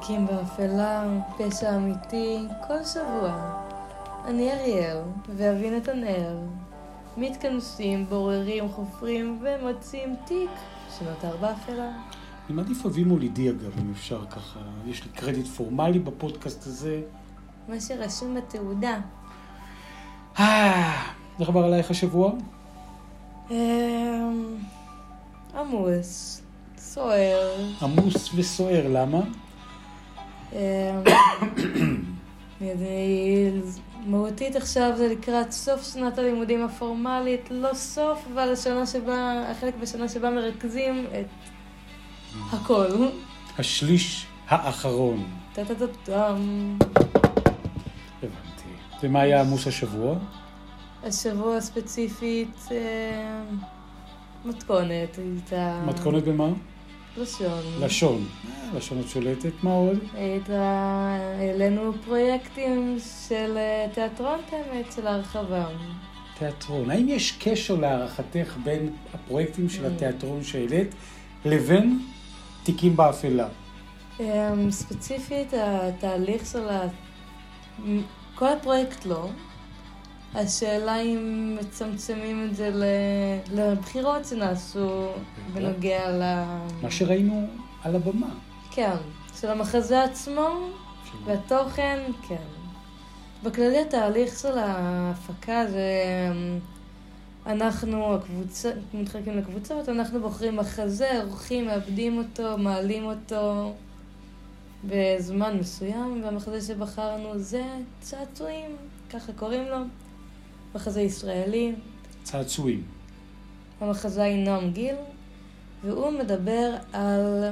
תיקים באפלה, פשע אמיתי, כל שבוע. אני אריאל ואבי נתנאל. מתכנסים, בוררים, חופרים ומוצאים תיק שנותר באפלה. אני מעדיף אבי מולידי אגב, אם אפשר ככה. יש לי קרדיט פורמלי בפודקאסט הזה. מה שרשום בתעודה. אה, איך עבר עלייך השבוע? אמ, עמוס, סוער. עמוס וסוער, למה? אני מהותית עכשיו זה לקראת סוף שנת הלימודים הפורמלית, לא סוף, אבל השנה שבה, החלק בשנה שבה מרכזים את הכל. השליש האחרון. טה-טה-טה-טם. הבנתי. ומה היה עמוס השבוע? השבוע ספציפית אה, מתכונת, הייתה... מתכונת במה? לשון. לשון. אה, לשון את שולטת, מה עוד? העלינו פרויקטים של אה, תיאטרון באמת, של הרחבה. תיאטרון. האם יש קשר להערכתך בין הפרויקטים של Mm. התיאטרון שהעלית לבין תיקים באפלה? אמ, ספציפית, התהליך של ה... כל הפרויקט לא. השאלה אם מצמצמים את זה לבחירות שנעשו בנוגע ל... מה שראינו על הבמה. כן, של המחזה עצמו והתוכן, כן. בכללי התהליך של ההפקה זה... אנחנו, הקבוצה, מתחלקים לקבוצות, אנחנו בוחרים מחזה, עורכים, מאבדים אותו, מעלים אותו בזמן מסוים, והמחזה שבחרנו זה צעצועים, ככה קוראים לו, מחזה ישראלי. צעצועים. המחזה היא נועם גיל, והוא מדבר על,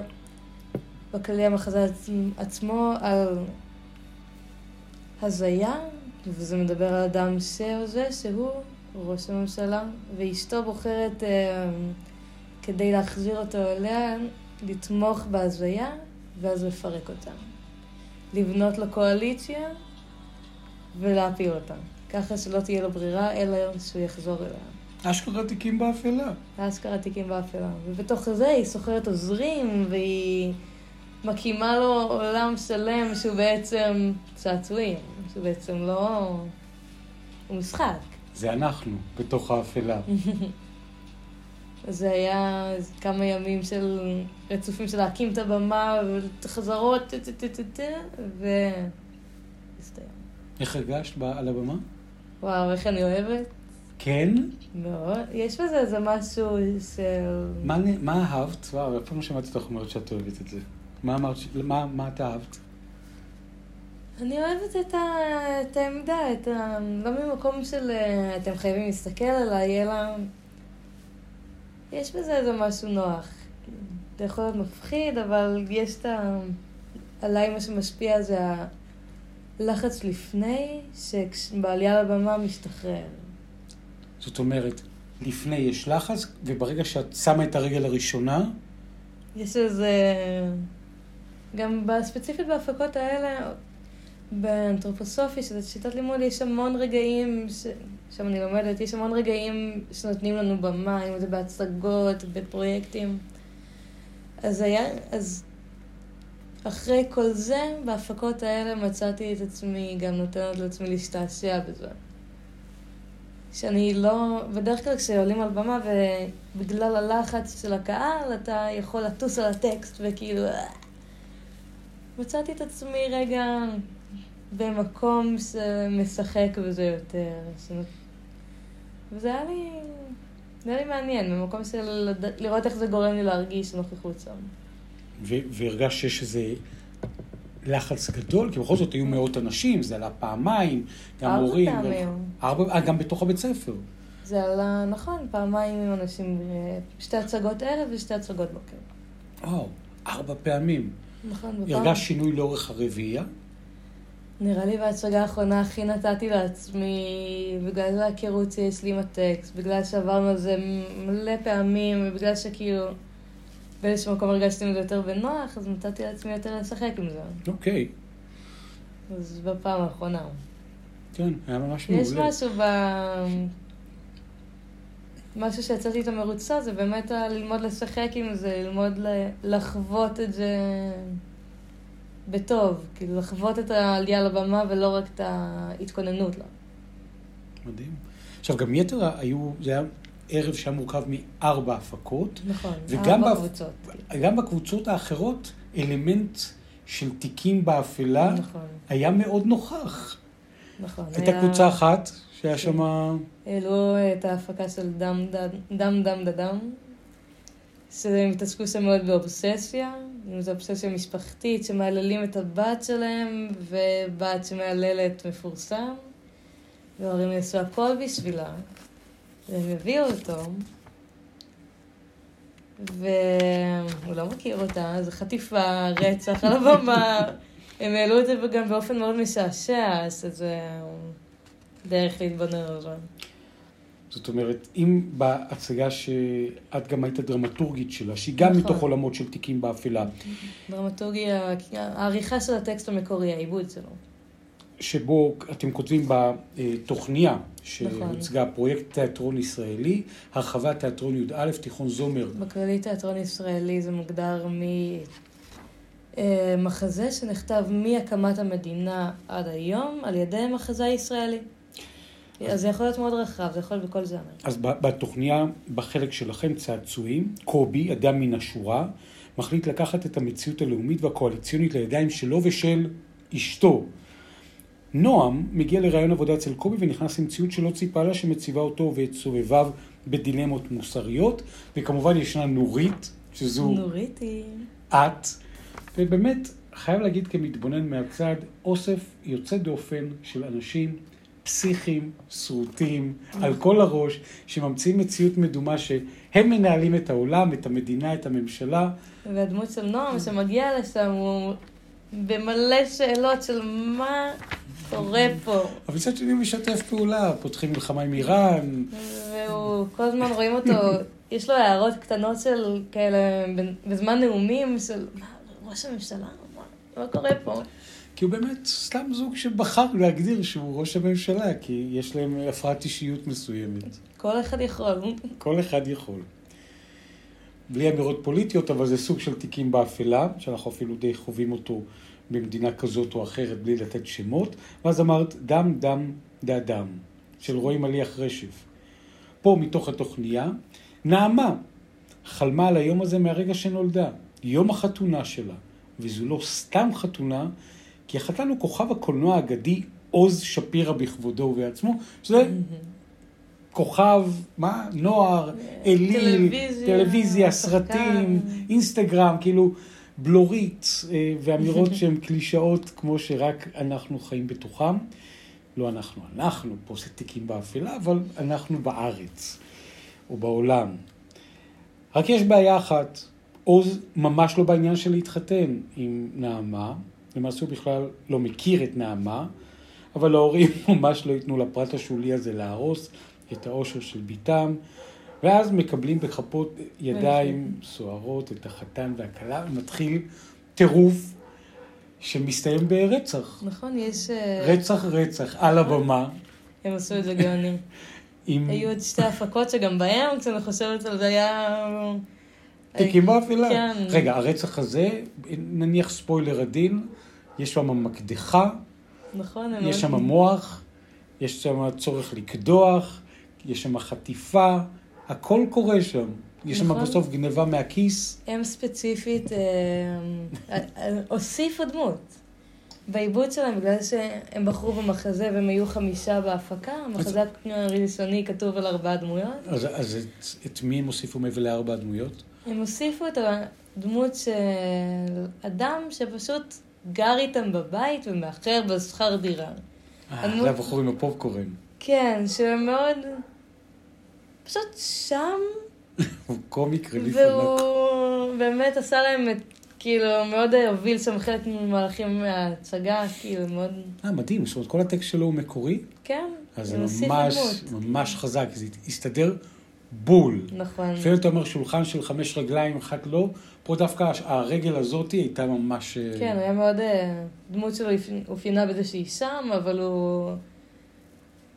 בכללי המחזה עצ- עצמו, על הזיה, וזה מדבר על אדם שהוזה, שהוא ראש הממשלה, ואשתו בוחרת, אה, כדי להחזיר אותו אליה, לתמוך בהזיה, ואז לפרק אותה. לבנות לו קואליציה ולהפיל אותה. ככה שלא תהיה לו ברירה, אלא שהוא יחזור אליה. אשכרה תיקים באפלה. אשכרה תיקים באפלה. ובתוך זה היא סוחרת עוזרים, והיא מקימה לו עולם שלם שהוא בעצם צעצועים, שהוא בעצם לא... הוא משחק. זה אנחנו, בתוך האפלה. זה היה כמה ימים של רצופים של להקים את הבמה, וחזרות, והסתיים. איך הרגשת על הבמה? וואו, איך אני אוהבת. כן? מאוד. יש בזה איזה משהו של... מה, אהבת? וואו, אף פעם לא שמעתי אותך אומרת שאת אוהבת את זה. מה אמרת? מה את אהבת? אני אוהבת את, ה... את העמדה, את ה... לא ממקום של אה, אתם חייבים להסתכל עליי, אלא יש בזה איזה משהו נוח. זה יכול להיות מפחיד, אבל יש את ה... עליי מה שמשפיע זה הלחץ לפני, שבעלייה לבמה משתחרר. זאת אומרת, לפני יש לחץ, וברגע שאת שמה את הרגל הראשונה, יש איזה... גם ספציפית בהפקות האלה, באנתרופוסופי, שזה שיטת לימוד, יש המון רגעים, ש... שם אני לומדת, יש המון רגעים שנותנים לנו במה, אם זה בהצגות, בפרויקטים. אז היה, אז אחרי כל זה, בהפקות האלה מצאתי את עצמי גם נותנת לעצמי להשתעשע בזה. שאני לא, בדרך כלל כשעולים על במה ובגלל הלחץ של הקהל אתה יכול לטוס על הטקסט וכאילו... אה. מצאתי את עצמי רגע במקום שמשחק בזה יותר. ש... וזה היה לי, זה היה לי מעניין, במקום של לראות איך זה גורם לי להרגיש נוכחות שם. ו- והרגשת שיש איזה לחץ גדול, כי בכל זאת היו מאות אנשים, זה עלה פעמיים, גם ארבע הורים. פעמים. ארבע, אה, גם בתוך הבית ספר. זה עלה, נכון, פעמיים עם אנשים, אה, שתי הצגות ערב ושתי הצגות בוקר. וואו, ארבע פעמים. נכון, בפעם... הרגשת שינוי לאורך הרביעייה? נראה לי בהצגה האחרונה הכי נתתי לעצמי, בגלל ההיכרות שיש לי עם הטקסט, בגלל שעברנו על זה מלא פעמים, ובגלל שכאילו באיזשהו מקום הרגשתי עם זה יותר בנוח, אז נתתי לעצמי יותר לשחק עם זה. אוקיי, אז בפעם האחרונה. כן, היה ממש יש מעולה. משהו ב... משהו שיצאתי איתו מרוצה, זה באמת ללמוד לשחק עם זה, ללמוד לחוות את זה בטוב, כאילו לחוות את העלייה לבמה ולא רק את ההתכוננות לה. מדהים. עכשיו, גם יתר היו, זה היה ערב שהיה מורכב מארבע הפקות. נכון, וגם ארבע קבוצות. גם בקבוצות האחרות, אלמנט של תיקים באפלה נכון, היה מאוד נוכח. נכון. הייתה היה- קבוצה אחת שהיה שם... העלו את ההפקה של דם דם דם דם שהם התעסקו שם מאוד באובססיה, זו אובססיה משפחתית, שמהללים את הבת שלהם, ובת שמהללת מפורסם, וההורים יעשו הכל בשבילה, והם הביאו אותו, והוא לא מכיר אותה, זו חטיפה, רצח על הבמה, הם העלו את זה גם באופן מאוד משעשע, אז זה דרך להתבונן על זה. זאת אומרת, אם בהצגה שאת גם היית דרמטורגית שלה, שהיא גם נכון. מתוך עולמות של תיקים באפלה, דרמטורגיה, העריכה של הטקסט המקורי, העיבוד שלו. שבו אתם כותבים בתוכניה נכון. שהוצגה, פרויקט תיאטרון ישראלי, הרחבת תיאטרון י"א, תיכון זומר. בכללי תיאטרון ישראלי זה מוגדר ממחזה שנכתב מהקמת המדינה עד היום על ידי מחזאי ישראלי. אז זה יכול להיות מאוד רחב, זה יכול להיות בכל זמר. אז בתוכניה, בחלק שלכם, צעצועים, קובי, אדם מן השורה, מחליט לקחת את המציאות הלאומית והקואליציונית לידיים שלו ושל אשתו. נועם מגיע לראיון עבודה אצל קובי ונכנס למציאות שלא ציפה לה, שמציבה אותו ואת סובביו בדילמות מוסריות, וכמובן ישנה נורית, שזו נורית היא... את, ובאמת, חייב להגיד כמתבונן מהצד, אוסף יוצא דופן של אנשים פסיכיים, שרוטים, על כל הראש, שממציאים מציאות מדומה שהם מנהלים את העולם, את המדינה, את הממשלה. והדמות של נועם שמגיע לשם הוא במלא שאלות של מה קורה פה. אבל מצד שני הוא משתף פעולה, פותחים מלחמה עם איראן. והוא, כל הזמן רואים אותו, יש לו הערות קטנות של כאלה, בזמן נאומים של, ראש הממשלה? מה, מה קורה פה? כי הוא באמת סתם זוג שבחר להגדיר שהוא ראש הממשלה, כי יש להם הפרעת אישיות מסוימת. כל אחד יכול. כל אחד יכול. בלי אמירות פוליטיות, אבל זה סוג של תיקים באפלה, שאנחנו אפילו די חווים אותו במדינה כזאת או אחרת, בלי לתת שמות. ואז אמרת, דם, דם, דה דם, של רועי מליח רשף. פה, מתוך התוכניה, נעמה חלמה על היום הזה מהרגע שנולדה, יום החתונה שלה. וזו לא סתם חתונה, כי החתן הוא כוכב הקולנוע האגדי עוז שפירא בכבודו ובעצמו, שזה כוכב, מה? נוער, אליל, טלוויזיה, טלוויזיה. סרטים, אינסטגרם, כאילו בלורית אה, ואמירות שהן קלישאות כמו שרק אנחנו חיים בתוכם. לא אנחנו, אנחנו תיקים באפלה, אבל אנחנו בארץ או בעולם. רק יש בעיה אחת, עוז ממש לא בעניין של להתחתן עם נעמה, למעשה הוא בכלל לא מכיר את נעמה, אבל ההורים ממש לא ייתנו לפרט השולי הזה להרוס את האושר של בתם, ואז מקבלים בכפות ידיים סוערות את החתן והכלה, ומתחיל טירוף שמסתיים ברצח. נכון, יש... אה, רצח רצח על הבמה. הם עשו את זה גאונים. עם היו עוד שתי הפקות שגם בהם, כשאני חושבת על זה, היה... תיקים באפלה. כן. רגע, הרצח הזה, נניח ספוילר עדין, יש שם מקדחה, נכון, יש שם מוח, יש שם צורך לקדוח, יש שם חטיפה, הכל קורה שם. יש שם נכון. בסוף גניבה מהכיס. הם ספציפית אה, אה, אה, הוסיפו דמות. בעיבוד שלהם, בגלל שהם בחרו במחזה והם היו חמישה בהפקה, המחזה הראשוני כתוב על ארבעה דמויות. אז, אז את, את מי הם הוסיפו מעבר לארבע הדמויות? הם הוסיפו את הדמות של אדם שפשוט גר איתם בבית ומאחר בשכר דירה. אה, זה הבחור עם הפופקורן. כן, שמאוד... פשוט שם, הוא קומיק רליף ענק. והוא באמת עשה להם את... כאילו, מאוד הוביל שם חלק ממהלכים מההצגה, כאילו, מאוד... אה, מדהים, זאת אומרת, כל הטקסט שלו הוא מקורי, כן, אז זה ממש. ממש חזק, זה הסתדר בול. נכון. לפעמים אתה אומר שולחן של חמש רגליים, אחת לא, פה דווקא הרגל הזאת הייתה ממש... אה, כן, היה מאוד... אה, דמות שלו אופי- אופיינה בזה שהיא שם, אבל הוא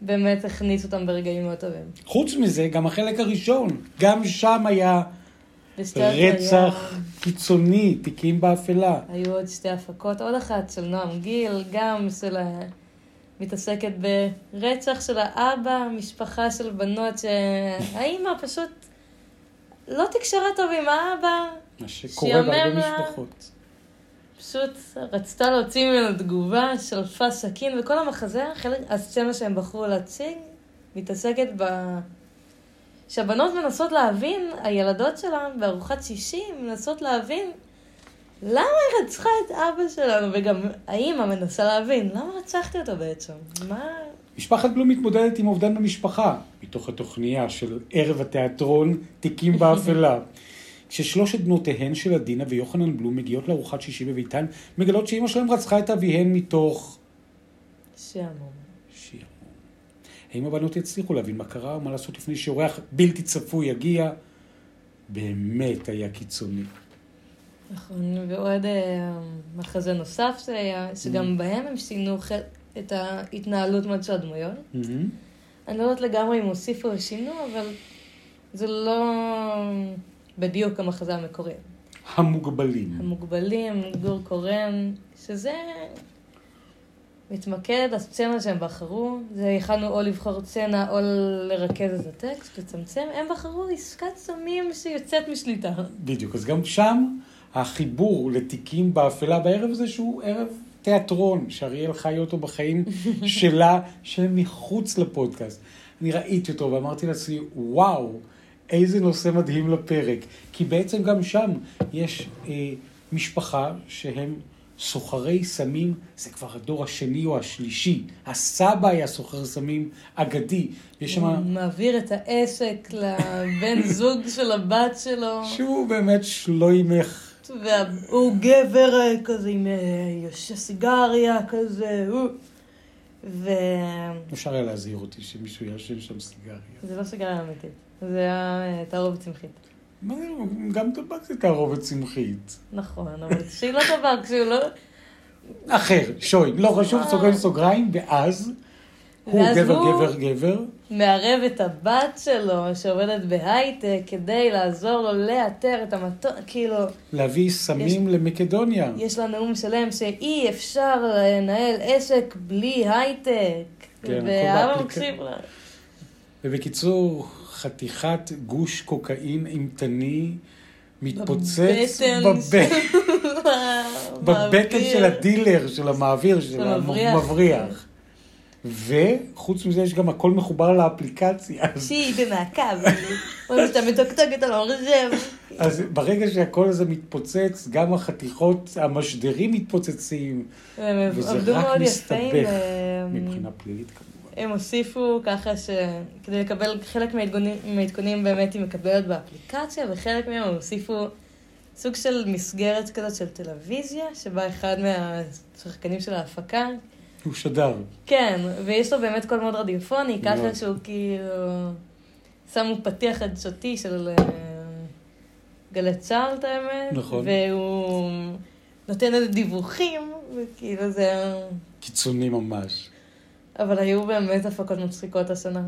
באמת הכניס אותם ברגעים מאוד טובים. חוץ מזה, גם החלק הראשון, גם שם היה רצח הטריה. קיצוני, תיקים באפלה. היו עוד שתי הפקות, עוד אחת של נועם גיל, גם של ה... מתעסקת ברצח של האבא, משפחה של בנות שהאימא פשוט לא תקשרה טוב עם האבא, מה שקורה בהרבה. משפחות. פשוט רצתה להוציא ממנו תגובה, שלפה סכין, וכל המחזה, חלק, הסצנה שהם בחרו להציג, מתעסקת ב... שהבנות מנסות להבין, הילדות שלה בארוחת שישי, מנסות להבין למה היא רצחה את אבא שלנו, וגם האימא מנסה להבין, למה רצחתי אותו בעצם? מה... משפחת בלום מתמודדת עם אובדן במשפחה, מתוך התוכניה של ערב התיאטרון תיקים באפלה. כששלושת בנותיהן של עדינה ויוחנן בלום מגיעות לארוחת שישי בביתן, מגלות שאימא שלהם רצחה את אביהן מתוך שעמום. שעמום. האם הבנות יצליחו להבין מה קרה ומה לעשות לפני שאורח בלתי צפוי יגיע? באמת היה קיצוני. נכון, ועוד אה, מחזה נוסף שהיה, שגם בהם הם שינו את ההתנהלות מאוד של הדמויות. מהמם. אני לא יודעת לגמרי אם הוסיפו או שינו, אבל זה לא בדיוק המחזה המקורי. המוגבלים. המוגבלים, גור קורן, שזה מתמקד, הסצנה שהם בחרו, זה יכלנו או לבחור סצנה או לרכז את הטקסט, לצמצם, הם בחרו עסקת סמים שיוצאת משליטה. בדיוק, אז גם שם החיבור לתיקים באפלה בערב הזה שהוא ערב תיאטרון, שאריאל חי אותו בחיים שלה, שהם מחוץ לפודקאסט. אני ראיתי אותו ואמרתי לעצמי, וואו, איזה נושא מדהים לפרק. כי בעצם גם שם יש אה, משפחה שהם סוחרי סמים, זה כבר הדור השני או השלישי. הסבא היה סוחר סמים אגדי. יש שם... הוא מעביר את העסק לבן זוג של הבת שלו, שהוא באמת שלוימך. והוא גבר אה, כזה עם אה, יושב סיגריה כזה, הוא... וזה אפשר היה להזהיר אותי שמישהו יעשן שם סיגריה. לא סיגריה אמיתית, זה היה תערובת צמחית. מה זה, גם טבק זה תערובת צמחית. נכון, אבל שהיא לא טבק, שהוא לא... אחר, שוי, לא חשוב, סוגר סוגריים, ואז הוא גבר, גבר, גבר. מערב את הבת שלו, שעובדת בהייטק, כדי לעזור לו לאתר את המטוס, כאילו, להביא סמים למקדוניה. יש לה נאום שלם שאי אפשר לנהל עסק בלי הייטק. כן, באפליקציה. מקשיב לה. ובקיצור, חתיכת גוש קוקאין אימתני מתפוצץ בבטן בבטן. של הדילר, של המעביר, של המבריח. וחוץ מזה יש גם הכל מחובר לאפליקציה. שהיא במעקב. רואים שאתה מתוקתקת על המחשב. אז ברגע שהכל הזה מתפוצץ, גם החתיכות, המשדרים מתפוצצים, וזה רק מסתבך עם... מבחינה פלילית כמובן. הם הוסיפו ככה שכדי לקבל חלק מהעדכונים- באמת היא מקבלת באפליקציה, וחלק מהם הם הוסיפו סוג של מסגרת כזאת של טלוויזיה, שבה אחד מהשחקנים של ההפקה, הוא שדר. כן, ויש לו באמת קול מאוד רדיופוני, ככה. שהוא כאילו... שמו פתיח חדשותי של אה, גלי צה"ל, את האמת. נכון. והוא נותן איזה דיווחים, וכאילו זה... קיצוני ממש. אבל היו באמת הפקות מצחיקות השנה.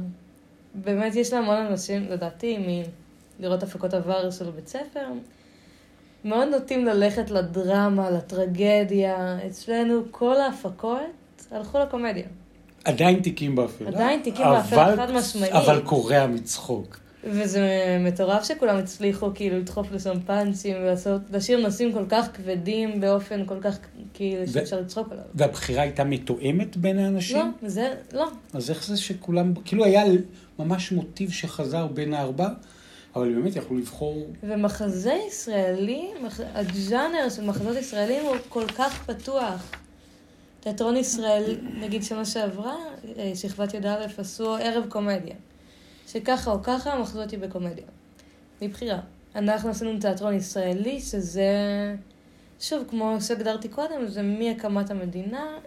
באמת יש להמון אנשים, לדעתי, מלראות הפקות עבר של בית ספר, מאוד נוטים ללכת לדרמה, לטרגדיה. אצלנו כל ההפקות הלכו לקומדיה. עדיין תיקים באפלה. עדיין תיקים באפלה, חד משמעית. אבל קורע מצחוק. וזה מטורף שכולם הצליחו כאילו לדחוף לשם פאנצים ולעשות, לשיר נושאים כל כך כבדים באופן כל כך כאילו שאפשר לצחוק עליו. והבחירה הייתה מתואמת בין האנשים? לא, זה, לא. אז איך זה שכולם, כאילו היה ממש מוטיב שחזר בין הארבע, אבל באמת יכלו לבחור, ומחזה ישראלי, מח... הג'אנר של מחזות ישראלים הוא כל כך פתוח. תיאטרון ישראל, נגיד שנה שעברה, אה, שכבת י"א עשו ערב קומדיה. שככה או ככה המחזות היא בקומדיה. מבחירה. אנחנו עשינו תיאטרון ישראלי, שזה, שוב, כמו שהגדרתי קודם, זה מהקמת המדינה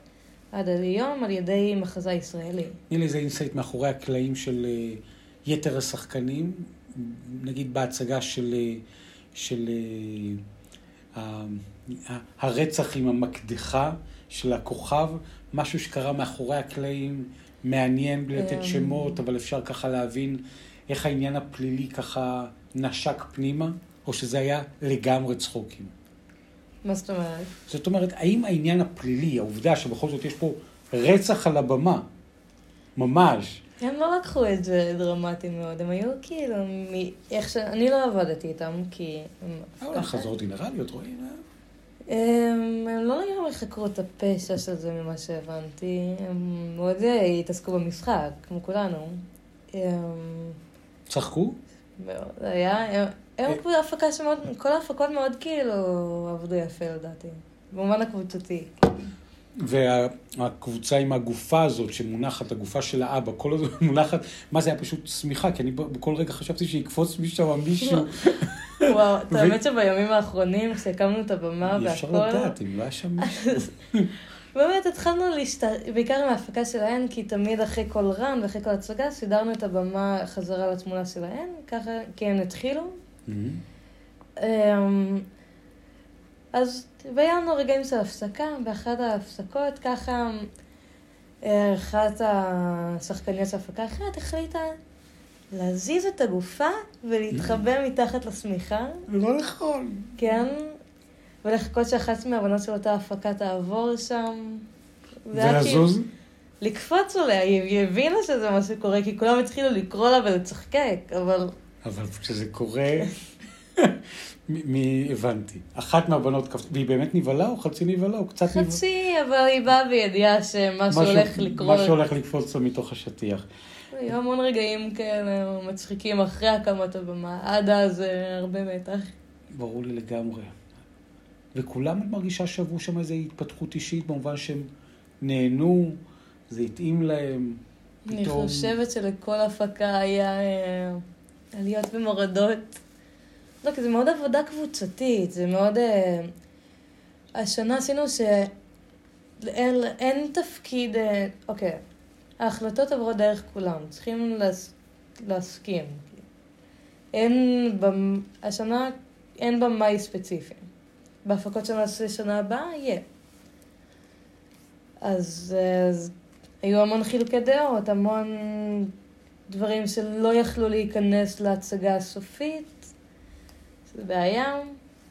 עד היום על ידי מחזה ישראלי. תני לי איזה insight מאחורי הקלעים של אה, יתר השחקנים, נגיד בהצגה של, אה, של אה, הרצח עם המקדחה של הכוכב, משהו שקרה מאחורי הקלעים, מעניין בלי לתת אמ. שמות, אבל אפשר ככה להבין איך העניין הפלילי ככה נשק פנימה. או שזה היה לגמרי צחוקים? מה זאת אומרת? זאת אומרת, האם העניין הפלילי, העובדה שבכל זאת יש פה רצח על הבמה, ממש, הם לא לקחו את זה דרמטי מאוד, הם היו כאילו, מ- איך ש... אני לא עבדתי איתם, כי... אבל ככה. חזרות גנרליות, רואים? אה? הם, לא לגמרי חקרו את הפשע של זה ממה שהבנתי, הם מאוד אה, התעסקו במשחק, כמו כולנו. הם, צחקו? מאוד, היה, הם, הם אה. הפקה שמאוד, כל ההפקות מאוד כאילו עבדו יפה לדעתי, במובן הקבוצתי. והקבוצה עם הגופה הזאת שמונחת, הגופה של האבא, כל הזמן מונחת, מה זה היה פשוט שמיכה, כי אני בכל רגע חשבתי שיקפוץ משם מישהו, וואו, את האמת שבימים האחרונים, כשהקמנו את הבמה אי אפשר והכל, לדעת אם לא היה שם מישהו. באמת התחלנו להשת... בעיקר עם ההפקה שלהן, כי תמיד אחרי כל רן ואחרי כל הצגה סידרנו את הבמה חזרה לתמונה שלהן, ככה, כי הן התחילו. אז והיה לנו רגעים של הפסקה, באחת ההפסקות ככה אה, אחת השחקניות של ההפקה האחרת החליטה להזיז את הגופה ולהתחבא מתחת לשמיכה, לא נכון. כן, ולחכות שאחת מהבנות של אותה הפקה תעבור שם. היה כאילו- ולזוז? לקפוץ עליה, היא הבינה שזה מה שקורה, כי כולם התחילו לקרוא לה ולצחקק, אבל אבל כשזה קורה, הבנתי. אחת מהבנות קפצה, והיא באמת נבהלה או חצי נבהלה או קצת נבהלה? חצי, אבל היא באה בידיעה שמשהו הולך לקרות. משהו הולך לקפוץ לה מתוך השטיח. היו המון רגעים כאלה מצחיקים אחרי הקמת הבמה, עד אז אה, הרבה מתח. ברור לי לגמרי. וכולם את מרגישה שעברו שם איזו התפתחות אישית, במובן שהם נהנו, זה התאים להם. אני פתאום- חושבת שלכל הפקה היה אה, עליות ומורדות. לא, כי זה מאוד עבודה קבוצתית, זה מאוד... אה, השנה עשינו שאין אין תפקיד... אה, אוקיי, ההחלטות עברו דרך כולם, צריכים להס, להסכים. אין... במ, השנה אין במאי ספציפי. בהפקות שנעשה שנה הבאה, יהיה. אז, אה, אז היו המון חילוקי דעות, המון דברים שלא יכלו להיכנס להצגה הסופית, זה בעיה,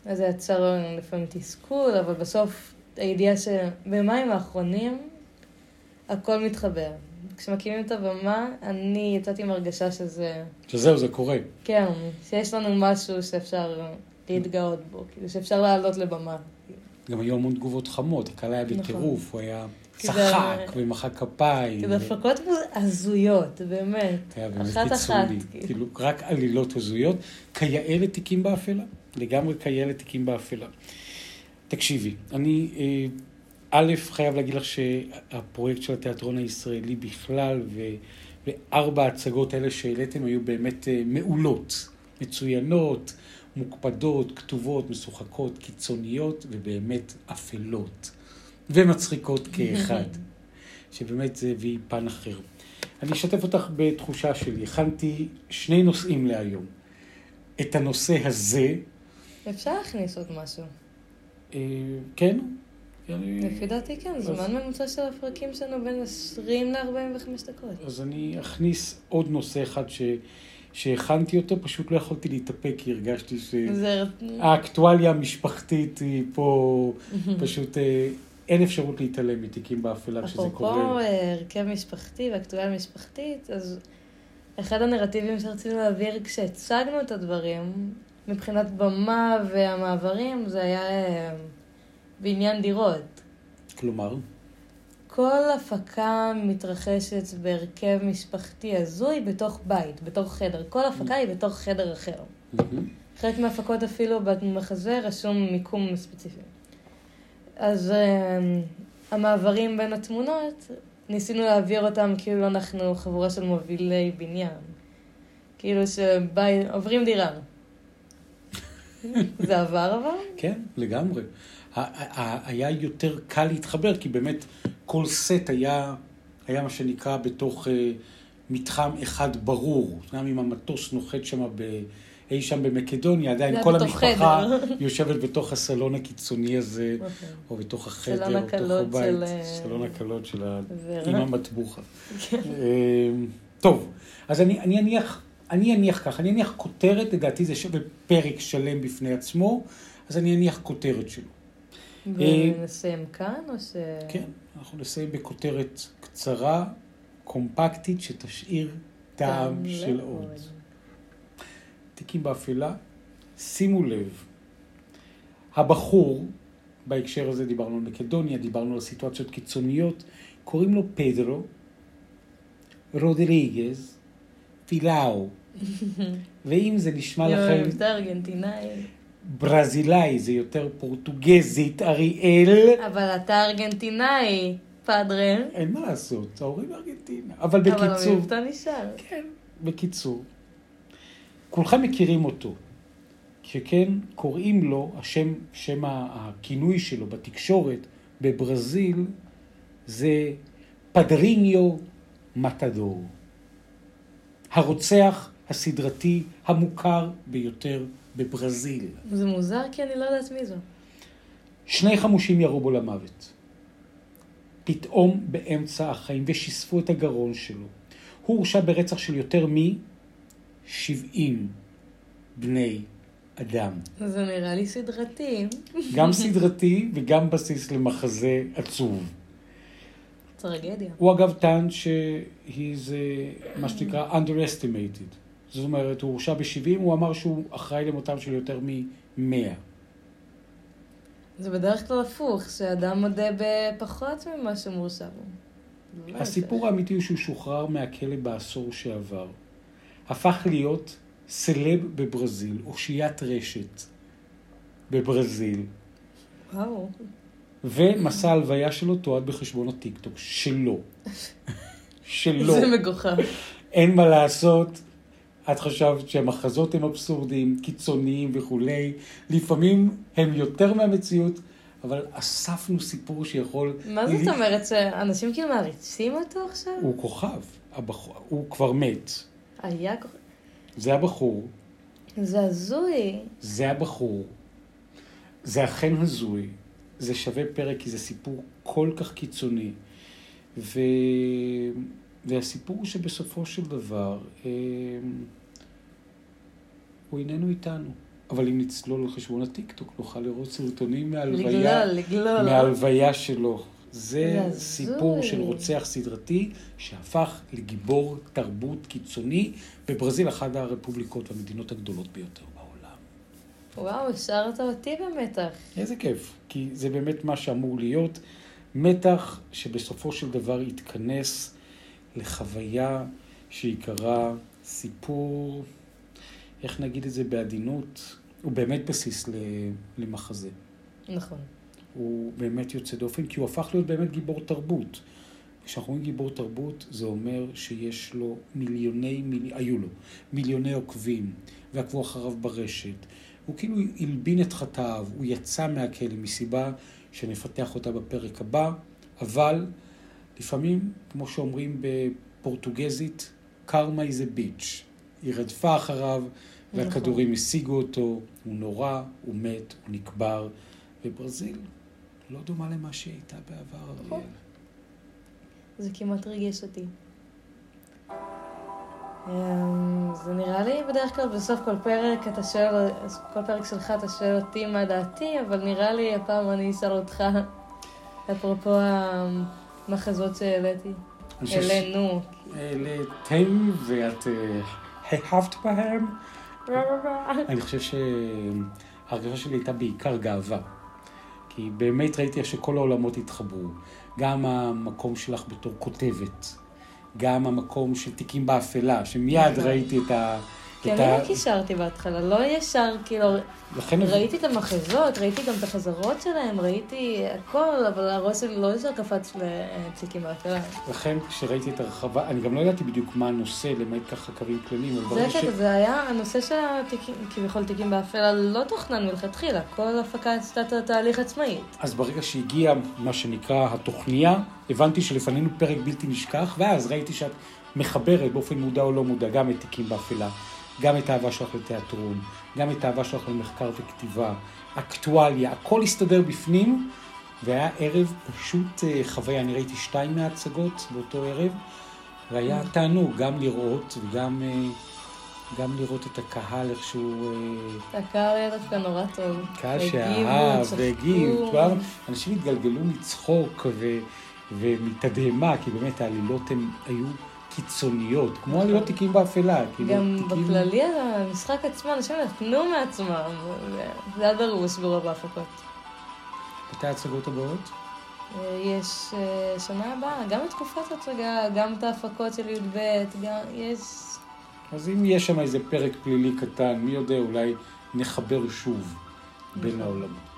אז זה יצר לפעמים תסכול, אבל בסוף הידיעה שבמים האחרונים הכל מתחבר. כשמקימים את הבמה, אני יצאתי עם הרגשה שזה, שזהו, זה קורה. כן, שיש לנו משהו שאפשר להתגאות בו, כאילו שאפשר לעלות לבמה. גם היו המון תגובות חמות, הקהל היה נכון. בטירוף, הוא היה צחק ומחא כפיים. זה הפקות הזויות, באמת. היה באמת אחת אחת. כאילו. כאילו, רק עלילות הזויות. כיאה לתיקים באפלה. לגמרי כיאה לתיקים באפלה. תקשיבי, אני, אה, א', חייב להגיד לך שהפרויקט של התיאטרון הישראלי בכלל, ו- וארבע ההצגות האלה שהעליתם היו באמת אה, מעולות, מצוינות, מוקפדות, כתובות, משוחקות, קיצוניות, ובאמת אפלות. ומצחיקות כאחד. שבאמת זה הביא פן אחר. אני אשתף אותך בתחושה שלי. הכנתי שני נושאים להיום. את הנושא הזה, אפשר להכניס עוד משהו. אה, כן? אני- לפי דעתי כן, זמן ממוצע של הפרקים שלנו בין 20 ל-45 דקות. אז אני אכניס עוד נושא אחד ש... שהכנתי אותו, פשוט לא יכולתי להתאפק, כי הרגשתי. שהאקטואליה המשפחתית היא פה, פשוט אה, אין אפשרות להתעלם מתיקים באפלה כשזה אפרופו קורה. אה, הרכב משפחתי ואקטואליה משפחתית, אז אחד הנרטיבים שרצינו להעביר כשהצגנו את הדברים, מבחינת במה והמעברים, זה היה אה, בעניין דירות. כלומר, כל הפקה מתרחשת בהרכב משפחתי הזוי בתוך בית, בתוך חדר. כל הפקה היא בתוך חדר אחר. חלק מההפקות אפילו במחזה רשום מיקום ספציפי. אז uh, המעברים בין התמונות, ניסינו להעביר אותם כאילו אנחנו חבורה של מובילי בניין. כאילו שעוברים דירה. זה עבר אבל? כן, לגמרי. היה יותר קל להתחבר, כי באמת כל סט היה, היה מה שנקרא בתוך אה, מתחם אחד ברור. גם אם המטוס נוחת שם ב... אי שם במקדוניה, עדיין כל המשפחה חדר. יושבת בתוך הסלון הקיצוני הזה, אוקיי. או בתוך החדר, או בתוך הבית. של, אה, סלון הקלות של ה... ורה. עם המטבוחה. כן. אה, טוב, אז אני, אני אניח אני אניח ככה, אני אניח כותרת, לדעתי זה שווה פרק שלם בפני עצמו, אז אני אניח כותרת שלו. ונסיים כאן, או ש... כן, אנחנו נסיים בכותרת קצרה, קומפקטית, שתשאיר טעם של עוד. תיקים באפלה, שימו לב, הבחור, בהקשר הזה דיברנו על מקדוניה, דיברנו על סיטואציות קיצוניות, קוראים לו פדרו רודריגז פילאו. ואם זה נשמע לכם... יותר ארגנטינאי. ברזילאי, זה יותר פורטוגזית, אריאל. אבל אתה ארגנטינאי, פאדרל. אין מה לעשות, ההורים ארגנטינה. אבל בקיצור... אבל המבטא נשאר. כן, בקיצור. כולכם מכירים אותו. שכן קוראים לו, השם, שם הכינוי שלו בתקשורת בברזיל זה פדריניו מטדור. הרוצח הסדרתי המוכר ביותר בברזיל. זה מוזר כי אני לא יודעת מי זו. שני חמושים ירו בו למוות. פתאום באמצע החיים ושיספו את הגרון שלו. הוא הורשע ברצח של יותר מ-70 בני אדם. זה נראה לי סדרתי. גם סדרתי וגם בסיס למחזה עצוב. טרגדיה. הוא אגב טען ש-he's מה שנקרא underestimated. זאת אומרת, הוא הורשע ב-70, הוא אמר שהוא אחראי למותם של יותר מ-100. זה בדרך כלל הפוך, שאדם מודה בפחות ממה שמורשע בו. לא הסיפור האמיתי הוא שהוא שוחרר מהכלא בעשור שעבר. הפך להיות סלב בברזיל, אושיית רשת בברזיל. וואו. ומסע ההלוויה שלו תועד בחשבון הטיקטוק שלו. שלו. זה מגוחך. אין מה לעשות. את חשבת שהמחזות הם אבסורדיים, קיצוניים וכולי. לפעמים הם יותר מהמציאות, אבל אספנו סיפור שיכול... מה זאת אומרת? שאנשים כאילו מעריצים אותו עכשיו? הוא כוכב. הבחור, הוא כבר מת. היה. זה הבחור. זה הזוי. זה הבחור. זה אכן הזוי. זה שווה פרק כי זה סיפור כל כך קיצוני. ו... והסיפור הוא שבסופו של דבר אה, הוא איננו איתנו. אבל אם נצלול על חשבון הטיקטוק, נוכל לראות סרטונים מהלוויה, לגלול, לגלול. מהלוויה שלו. זה סיפור. של רוצח סדרתי שהפך לגיבור תרבות קיצוני בברזיל, אחת הרפובליקות והמדינות הגדולות ביותר בעולם. וואו, השארת אותי במתח. איזה כיף, כי זה באמת מה שאמור להיות. מתח שבסופו של דבר יתכנס לחוויה שעיקרה סיפור, איך נגיד את זה בעדינות, הוא באמת בסיס למחזה. נכון. הוא באמת יוצא דופן, כי הוא הפך להיות באמת גיבור תרבות. כשאנחנו אומרים גיבור תרבות, זה אומר שיש לו מיליוני, מיל... היו לו מיליוני עוקבים, ועקבו אחריו ברשת. הוא כאילו הלבין את חטאיו, הוא יצא מהכלא מסיבה שנפתח אותה בפרק הבא, אבל לפעמים, כמו שאומרים בפורטוגזית, קרמה is a bitch. היא רדפה אחריו, והכדורים השיגו אותו, הוא נורא, הוא מת, הוא נקבר, וברזיל לא דומה למה שהיא הייתה בעבר, נכון. אריאל. זה כמעט ריגש אותי. אמ, זה נראה לי בדרך כלל בסוף כל פרק אתה שואל, כל פרק שלך אתה שואל אותי מה דעתי, אבל נראה לי הפעם אני אשאל אותך, אפרופו המחזות שהעליתי. העלינו. העליתם ואת אה, היהבת בהם. אני חושב שההרגשה שלי הייתה בעיקר גאווה. כי באמת ראיתי איך שכל העולמות התחברו. גם המקום שלך בתור כותבת, גם המקום של תיקים באפלה, שמיד ראיתי את ה... כי אני ה- לא קישרתי בהתחלה, לא ישר, כאילו, ראיתי את המחזות, ראיתי גם את החזרות שלהם, ראיתי הכל, אבל הראש שלי לא ישר קפץ לתיקים באפלה. לכן כשראיתי את הרחבה, אני גם לא ידעתי בדיוק מה הנושא, למעט ככה קווים כלליים, אבל זה ברגע ש... הקטע, זה היה הנושא של התיקים, כביכול תיקים באפלה, לא תוכנן מלכתחילה, כל הפקה עשתה את התהליך עצמאית. אז ברגע שהגיע מה שנקרא התוכניה, הבנתי שלפנינו פרק בלתי נשכח, ואז ראיתי שאת מחברת באופן מודע או לא מודע גם את תיקים באפלה, גם את האהבה שלך לתיאטרון, גם את האהבה שלך למחקר וכתיבה, אקטואליה, הכל הסתדר בפנים, והיה ערב פשוט אה, חוויה. אני ראיתי שתיים מההצגות באותו ערב, והיה תענוג גם לראות וגם אה, גם לראות את הקהל איכשהו... אה, הקהל היה דווקא נורא טוב. קהל שאהב והגיב. אנשים התגלגלו מצחוק ו... ומתדהמה, כי באמת העלילות הן היו קיצוניות, כמו עלילות נכון. תיקים באפלה. כאילו, גם בכללי המשחק עצמו, אנשים נתנו מעצמם, זה היה דרוש ברוב ההפקות. מתי ההצגות הבאות? אה, יש אה, שנה הבאה, גם את תקופת הצגה, גם את ההפקות של י"ב, גם יש... אז אם יש שם איזה פרק פלילי קטן, מי יודע, אולי נחבר שוב בין נכון. העולמות.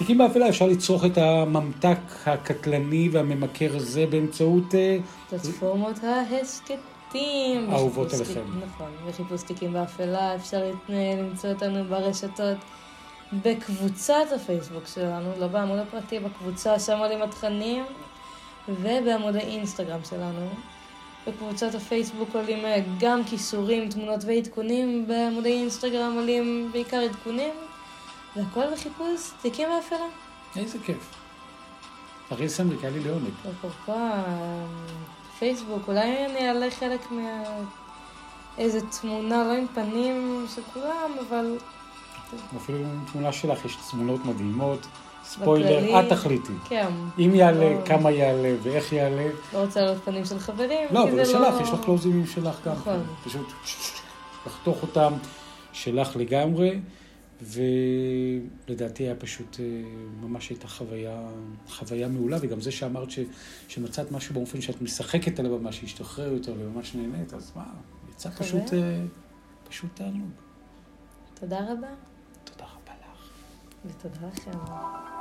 תיקים באפלה אפשר לצרוך את הממתק הקטלני והממכר הזה באמצעות... אה, פלטפורמות ההסכתים. אהובות עליכם. נכון, וחיפוש תיקים באפלה, אפשר למצוא אותנו ברשתות. בקבוצת הפייסבוק שלנו, לא בעמוד הפרטי, בקבוצה שם עולים התכנים, ובעמוד האינסטגרם שלנו. בקבוצת הפייסבוק עולים אה, גם כיסורים, תמונות ועדכונים, בעמודי אינסטגרם עולים בעיקר עדכונים, והכל בחיפוש תיקים באפלה. איזה כיף. אריאל סמריק, היה לי לעונג. אפרופו פייסבוק, אולי אני אעלה חלק מה... איזה תמונה, לא עם פנים של כולם, אבל אפילו תמונה שלך, יש תמונות מדהימות. ספוילר, את תחליטי. כן. אם יעלה, לא... כמה יעלה ואיך יעלה. לא רוצה לראות פנים של חברים. לא, אבל שלך, לא... יש לך קלוזימים שלך גם. נכון. פשוט לחתוך אותם שלך לגמרי, ולדעתי היה פשוט, אה, ממש הייתה חוויה, חוויה מעולה, וגם זה שאמרת ש, שמצאת משהו באופן שאת משחקת על הבמה, שהשתחרר יותר וממש נהנית, אז מה, יצא פשוט, אה, פשוט תענוג. תודה רבה. תודה רבה לך. ותודה לכם.